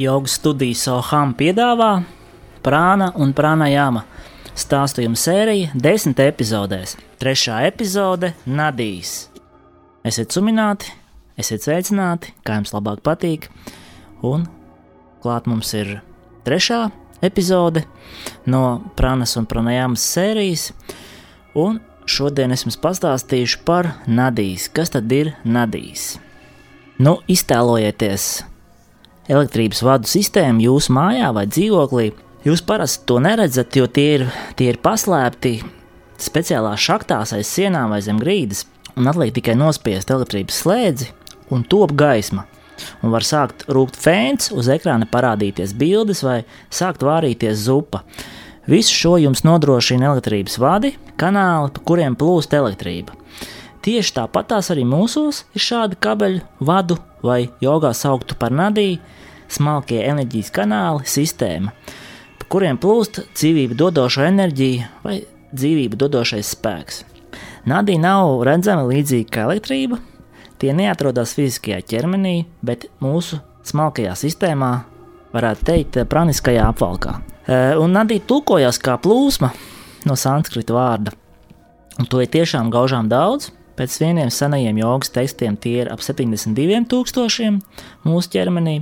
Jogas studijas Soham piedāvā prāna un prāna jāma stāstījuma sērija desmit epizodēs. Trešā epizode - Nadīs. Esiet sumināti, esiet sveicināti, kā jums labāk patīk. Un klāt mums ir trešā epizode no prānas un prānajāmas sērijas. Un šodien es jums pastāstīšu par Nadīs. Kas tad ir Nadīs? Nu, iztēlojieties elektrības vadu sistēmu jūsu mājā vai dzīvoklī. Jūs parasti to neredzat, jo tie ir, tie ir paslēpti speciālās šaktās aiz sienām vai zem grīdas, un atliek tikai nospiest elektrības slēdzi un top gaisma. Un var sākt rūkt fēns, uz ekrāna parādīties bildes vai sākt vārīties zupa. Visu šo jums nodrošina elektrības vadi, kanāli, pa kuriem plūst elektrība. Tieši tāpatās arī mūsos ir šādi kabeļu vadu vai jogā sauktu par nadiju, smalkie enerģijas kanāli sistēma, pa kuriem plūst dzīvību dodošo enerģiju vai dzīvību dodošais spēks. Nadija nav redzama līdzīgi kā elektrība, tie neatrodas fiziskajā ķermenī, bet mūsu smalkajā sistēmā, varētu teikt, praniskajā apvalkā. E, un Nadija tulkojas kā plūsma no sanskrita vārda, un to ir tiešām gaužām daudz. Pēc vieniem senajiem jogas tekstiem tie ir ap 72,000 mūsu ķermenī,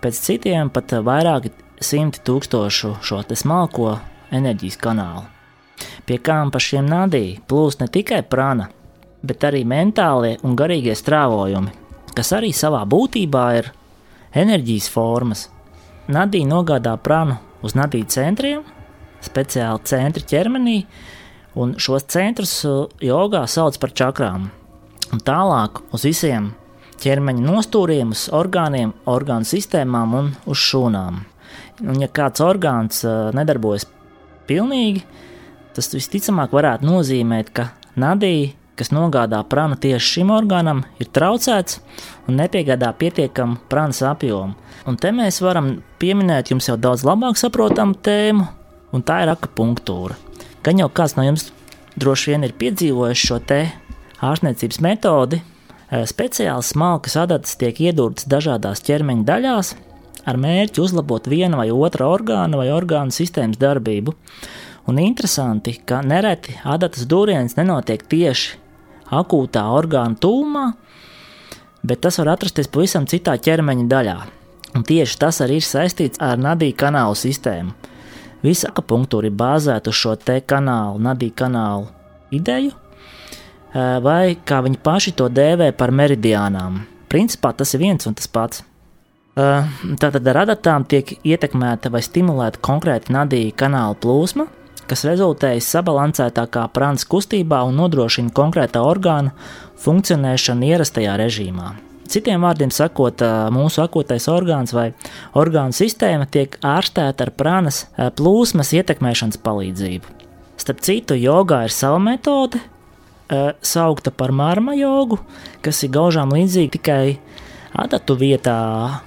pēc citiem pat vairāki simti tūkstošu šo smalko enerģijas kanālu. Pie kām pa šiem nādī plūst ne tikai prana, bet arī mentālie un garīgie strāvojumi, kas arī savā būtībā ir enerģijas formas. Nadī nogādā pranu uz nadī centriem, speciāli centri ķermenī, Un šos centrus uh, jogā sauc par čakrām. Un tālāk uz visiem ķermeņa nostūriem, uz orgāniem, orgānu sistēmām un uz šūnām. Un, ja kāds orgāns uh, nedarbojas pilnīgi, tas visticamāk varētu nozīmēt, ka nadija, kas nogādā prana tieši šim orgānam, ir traucēts un nepiegādā pietiekamu pranas apjomu. Un te mēs varam pieminēt jums jau daudz labāk saprotamu tēmu, un tā ir akupunktūra. Gan jau kāds no jums droši vien ir piedzīvojis šo te ārstniecības metodi. Eh, speciāli smalkas adatas tiek iedurtas dažādās ķermeņa daļās ar mērķi uzlabot viena vai otra orgāna vai orgānu sistēmas darbību. Un interesanti, ka nereti adatas dūriens nenotiek tieši akūtā orgāna tūmā, bet tas var atrasties pavisam citā ķermeņa daļā. Un tieši tas arī ir saistīts ar nadiju kanālu sistēmu. Visa akupunktūra ir bāzēta uz šo te kanālu, nadī kanālu ideju, vai kā viņi paši to dēvē par meridiānām. Principā tas ir viens un tas pats. Tātad ar adatām tiek ietekmēta vai stimulēta konkrēta nadīja kanāla plūsma, kas rezultējas sabalansētākā prānas kustībā un nodrošina konkrētā orgāna funkcionēšanu ierastajā režīmā. Citiem vārdiem sakot, mūsu akūtais orgāns vai orgānu sistēma tiek ārstēta ar prānas plūsmas ietekmēšanas palīdzību. Starp citu, jogā ir sava metode, saukta par marma jogu, kas ir gaužām līdzīga tikai adatu vietā,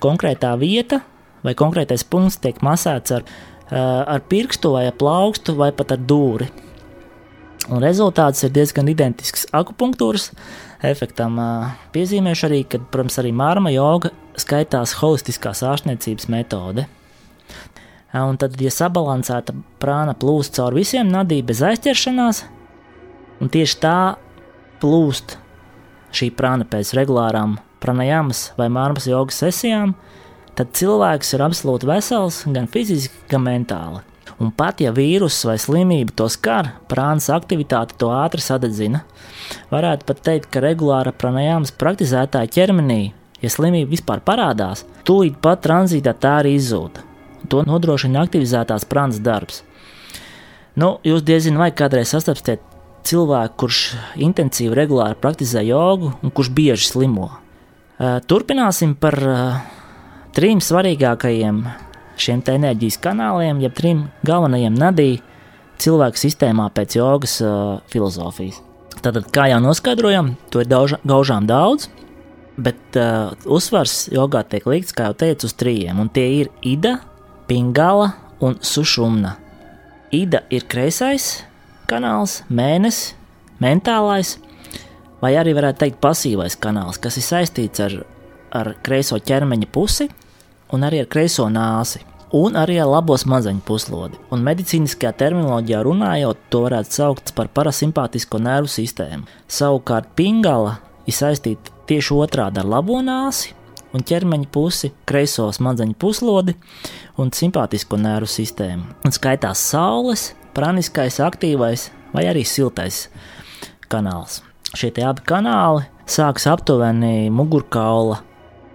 konkrētā vieta vai konkrētais punkts tiek masēts ar, ar pirkstu vai ar plaukstu vai pat ar dūri. Un rezultāts ir diezgan identisks akupunktūras efektam. Piezīmēšu arī, ka, protams, arī mārma joga skaitās holistiskās ārstniecības metode. Un tad, ja sabalansēta prāna plūst caur visiem nadī bez aizķeršanās, un tieši tā plūst šī prāna pēc regulārām pranajāmas vai mārmas jogas sesijām, tad cilvēks ir absolūti vesels gan fiziski, gan mentāli. Un pat ja vīruss vai slimība to skar, prānas aktivitāte to ātri sadedzina. Varētu pat teikt, ka regulāra pranajāmas praktizētāja ķermenī, ja slimība vispār parādās, tūlīt pat tranzītā tā arī izzūd. To nodrošina aktivizētās prānas darbs. Nu, jūs diezin vai kādreiz sastapsiet cilvēku, kurš intensīvi, regulāri praktizē jogu un kurš bieži slimo. Turpināsim par trim svarīgākajiem šiem enerģijas kanāliem, jeb trim galvenajiem nadī cilvēku sistēmā pēc jogas uh, filozofijas. Tātad, kā jau noskaidrojām, to ir daudz, gaužām daudz, bet uh, uzsvars jogā tiek likts, kā jau teicu, uz trījiem, un tie ir Ida, Pingala un Sušumna. Ida ir kreisais kanāls, mēnesis, mentālais, vai arī varētu teikt pasīvais kanāls, kas ir saistīts ar, ar kreiso ķermeņa pusi, un arī ar kreiso nāsi. Un arī ar labo smadzeņu puslodi. Un medicīniskajā terminoloģijā runājot, to varētu saukt par parasimpātisko nervu sistēmu. Savukārt pingala ir saistīta tieši otrādi ar labo nāsi, un ķermeņa pusi, kreiso smadzeņu puslodi un simpātisko nervu sistēmu. Un skaitās saules, praniskais, aktīvais vai arī siltais kanāls. Šie abi kanāli sākas aptuveni mugurkaula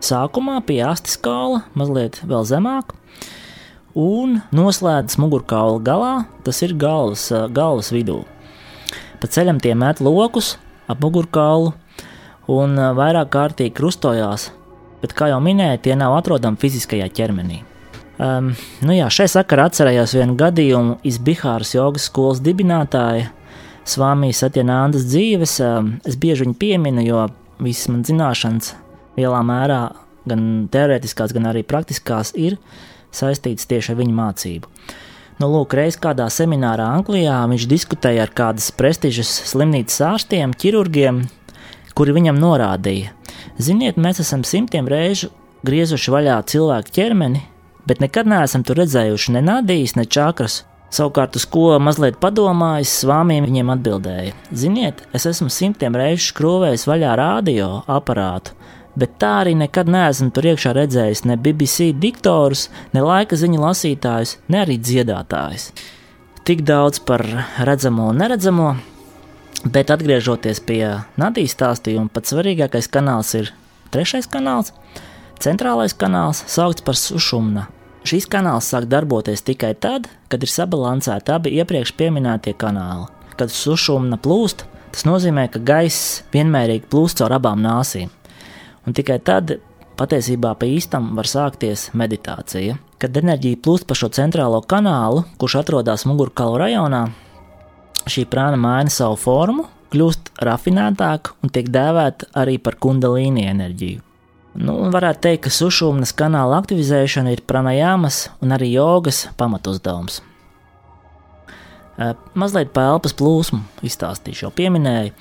sākumā pie astes kaula, mazliet vēl zemāk, un noslēdzas mugurkaula galā, tas ir galvas, galvas vidū. Pa ceļam tie met lokus ap mugurkaulu un vairāk kārtīgi krustojās, bet, kā jau minēju, tie nav atrodami fiziskajā ķermenī. Um, nu jā, šai sakarā atcerējos vienu gadījumu iz Bihāras jogas skolas dibinātāja Svāmijas Atjanāndas dzīves. Um, es bieži viņu pieminu, jo visas man zināšanas lielā mērā, gan teorētiskās, gan arī praktiskās, ir saistītas tieši ar viņa mācību. Nu, lūk, reiz kādā seminārā Anglijā viņš diskutēja ar kādas prestižas slimnīcas ārstiem, ķirurgiem, kuri viņam norādīja: Ziniet, mēs esam simtiem reižu griezuši vaļā cilvēku ķermeni, bet nekad neesam tur redzējuši ne nadijas, ne čakras. Savukārt, uz ko mazliet padomājis, svāmiem viņiem atbildēja: Ziniet, es esmu simtiem reižu skrūvējis vaļā radio aparātu, bet tā arī nekad neesmu tur iekšā redzējis ne BBC diktorus, ne laika ziņu lasītājus, ne arī dziedātājus. Tik daudz par redzamo un neredzamo, bet atgriežoties pie Nadijas stāstījuma, pats svarīgākais kanāls ir trešais kanāls. Centrālais kanāls saukts par sušumna Šīs kanāls sāk darboties tikai tad, kad ir sabalansēti abi iepriekš minētie kanāli. Kad sušumna plūst, tas nozīmē, ka gaiss vienmērīgi plūst caur abām nāsīm. Un tikai tad patiesībā pa īstam var sākties meditācija. Kad enerģija plūst pa šo centrālo kanālu, kurš atrodas mugurkaula rajonā, šī prāna maina savu formu, kļūst rafinētāka un tiek dēvēta arī par kundalīni enerģiju. Nu, varētu teikt, ka sušūmnas kanāla aktivizēšana ir pranajāmas un arī jogas pamatuzdevums. Mazliet par elpas plūsmu izstāstīšu, jau pieminēju.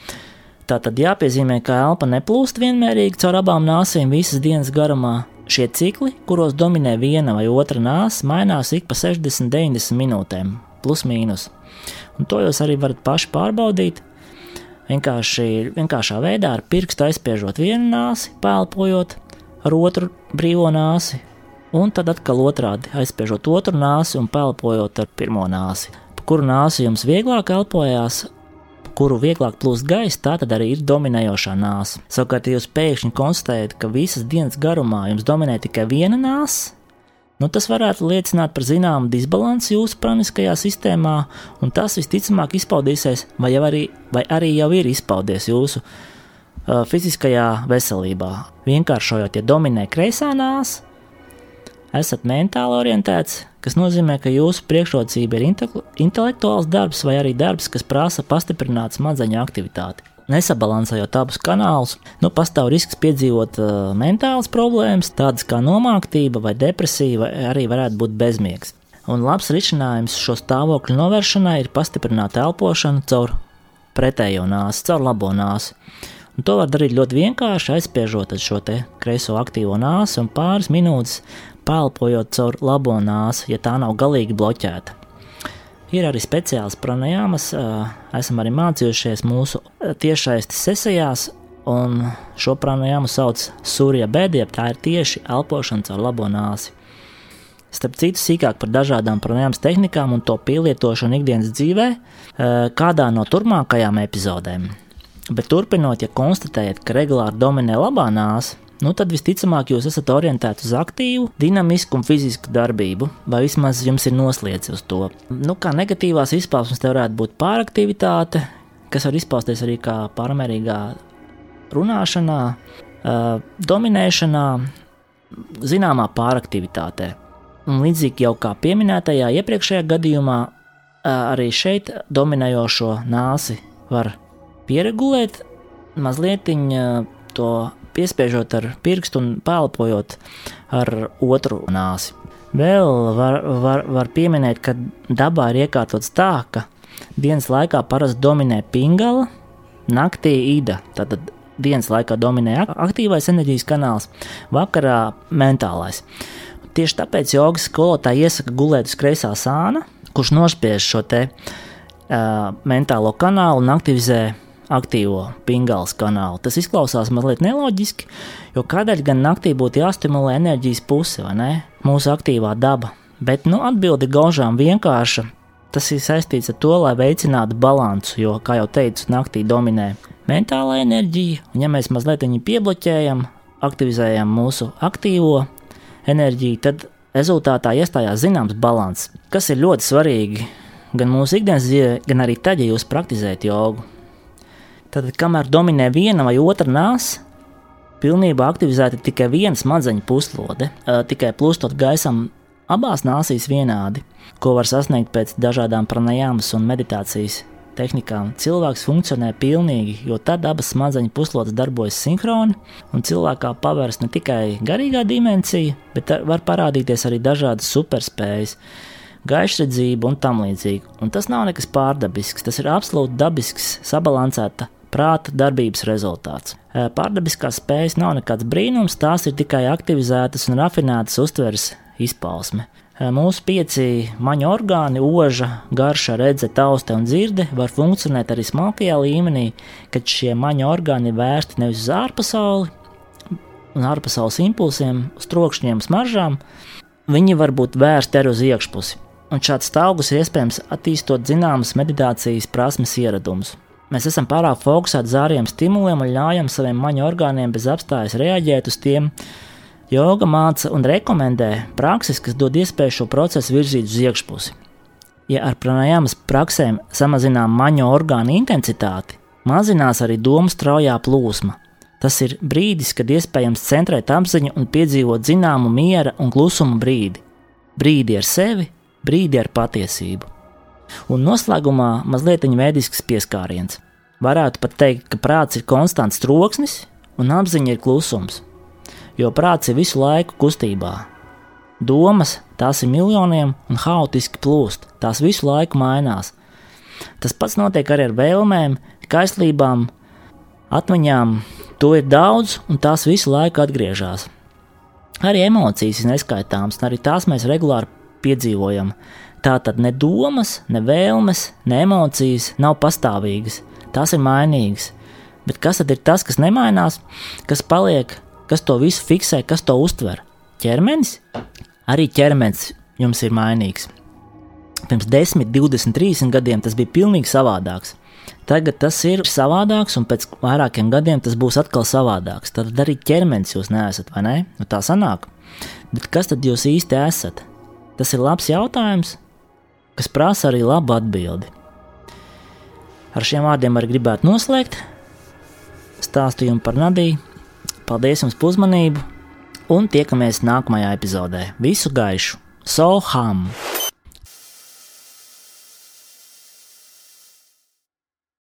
Tā tad jāpiezīmē, ka elpa neplūst vienmērīgi caur abām nāsīm visas dienas garumā. Šie cikli, kuros dominē viena vai otra nāsa, mainās ik pa 60-90 minūtēm, plus mīnus. Un to jūs arī varat paši pārbaudīt, vienkārši, vienkāršā veidā ar pirkstu aizspiežot vienu nāsi, pēlpojot, ar otru brīvo nāsi, un tad atkal otrādi aizspiežot otru nāsi un pelpojot ar pirmo nāsi. Pa kuru nāsi jums vieglāk elpojās, kuru vieglāk plūst gaisa, tā tad arī ir dominējošā nāsa. Savukārt, ja jūs pēkšņi konstatējat, ka visas dienas garumā jums dominē tikai viena nāsa, Nu, tas varētu liecināt par zināmu disbalansu jūsu praniskajā sistēmā, un tas visticamāk izpaudīsies, vai arī, vai arī jau ir izpaudies jūsu uh, fiziskajā veselībā. Vienkāršojot, ja dominē kreisā nāsa, esat mentāli orientēts, kas nozīmē, ka jūsu priekšrocība ir intelektuāls darbs vai arī darbs, kas prasa pastiprināt smadzeņu aktivitāti. Nesabalansējot abus kanālus, nu, pastāv risks piedzīvot uh, mentālas problēmas, tādas kā nomāktība vai depresija, vai arī varētu būt bezmiegs. Un labs risinājums šo stāvokļu novēršanai ir pastiprināt elpošanu caur pretējo nāsi, caur labo nāsi. Un to var darīt ļoti vienkārši, aizspiežot šo kreiso aktīvo nāsi un pāris minūtes pelpojot caur labo nāsi, ja tā nav galīgi bloķēta. Ir arī speciāls pranajāmas, esam arī mācījušies mūsu tiešsaistes sesijās, un šo pranajāmu sauc Surja bēdiep, tā ir tieši elpošana caur labo nāsi. Starp citu, sīkāk par dažādām pranajāmas tehnikām un to pielietošanu ikdienas dzīvē, kādā no turpmākajām epizodēm. Bet turpinot, ja konstatējat, ka regulāri dominē labā nāsa, nu tad visticamāk jūs esat orientēti uz aktīvu, dinamisku un fizisku darbību, vai vismaz jums ir noslēdz uz to. Nu, kā negatīvās izpausmes te varētu būt pāraktivitāte, kas var izpausties arī kā pārmērīgā runāšanā, dominēšanā, zināmā pāraktivitātē. Un līdzīgi jau kā pieminētajā iepriekšējā gadījumā, arī šeit dominējošo nāsi var pieregulēt, mazliet to piespiežot ar pirkstu un pelpojot ar otru nāsi. Vēl var, var, var pieminēt, ka dabā ir iekārtots tā, ka dienas laikā parasti dominē pingala, naktī ida. Tātad dienas laikā dominē aktīvais enerģijas kanāls, vakarā mentālais. Tieši tāpēc jogas skolotāji iesaka gulēt uz kreisā sāna, kurš nospiež šo te uh, mentālo kanālu un aktivizē aktīvo pingāls kanālu. Tas izklausās mazliet neloģiski, jo kādēļ gan naktī būtu jāstimulē enerģijas puse, vai ne? Mūsu aktīvā daba. Bet, nu, atbildi gaužām vienkārša. Tas ir saistīts ar to, lai veicinātu balansu, jo, kā jau teicu, naktī dominē mentālā enerģija, un ja mēs mazliet viņu piebloķējam, aktivizējam mūsu aktīvo enerģiju, tad rezultātā iestājās zināms līdzsvars, kas ir ļoti svarīgi gan mūsu ikdienas dzīvē, gan arī tad, ja jūs praktizējat jogu. Tad, kamēr dominē viena vai otra nāsa, pilnībā aktivizēta tikai viena smadzeņu puslode, tikai plūstot gaisam abās nāsīs vienādi, ko var sasniegt pēc dažādām pranajāmas un meditācijas tehnikām, cilvēks funkcionē pilnīgi, jo tad abas smadzeņu puslodes darbojas sinhroni, un cilvēkā pavērs ne tikai garīgā dimensija, bet var parādīties arī dažādas superspējas, gaišredzība un tam līdzīgi. Un tas nav nekas pārdabisks, tas ir absolūti dabisks, sabalansēta prāta darbības rezultāts. Pārdabiskās spējas nav nekāds brīnums, tās ir tikai aktivizētas un rafinētas uztveres izpausme. Mūsu pieci maņu orgāni, oža, garša, redzes, tauste un dzirde var funkcionēt arī smalkajā līmenī, kad šie maņu orgāni ir vērsti nevis uz ārpasauli un ārpasaules impulsiem, uz trokšņiem, smaržām, viņi var būt vērsti arī uz iekšpusi. Un šāds stāvoklis iespējams attīstot zināmas meditācijas prasmes ieradumus. Mēs esam pārāk fokusēti uz ārējiem stimuliem un ļaujam saviem maņu orgāniem bez apstājas reaģēt uz tiem, Joga māca un rekomendē prakses, kas dod iespēju šo procesu virzīt uz iekšpusi. Ja ar pranajāmas praksēm samazinām maņu orgānu intensitāti, mazinās arī domu straujā plūsma. Tas ir brīdis, kad iespējams centrēt apziņu un piedzīvot zināmu miera un klusuma brīdi. Brīdi ar sevi, brīdi ar patiesību. Un noslēgumā mazliet vēdisks pieskāriens. Varētu pat teikt, ka prāts ir konstants troksnis un apziņa ir klusums jo prāts ir visu laiku kustībā. Domas tās ir miljoniem un haotiski plūst, tās visu laiku mainās. Tas pats notiek arī ar vēlmēm, kaislībām, atmiņām. To ir daudz, un tās visu laiku atgriežas. Arī emocijas ir neskaitāmas, un arī tās mēs regulāri piedzīvojam. Tā tad ne domas, ne vēlmes, ne emocijas nav pastāvīgas, tās ir mainīgas. Bet kas tad ir tas, kas nemainās, kas paliek Kas to visu fiksē, kas to uztver? Ķermenis? Arī ķermenis jums ir mainīgs. Pirms 10, 20, 30 gadiem tas bija pilnīgi savādāks. Tagad tas ir savādāks, un pēc vairākiem gadiem tas būs atkal savādāks. Tad arī ķermenis jūs neesat, vai ne? Nu, tā sanāk. Bet kas tad jūs īsti esat? Tas ir labs jautājums, kas prasa arī labu atbildi. Ar šiem vārdiem arī gribētu noslēgt stāstījumu par Nadiju. Paldies jums par uzmanību, un tiekamies nākamajā epizodē. Visu gaišu! Soham!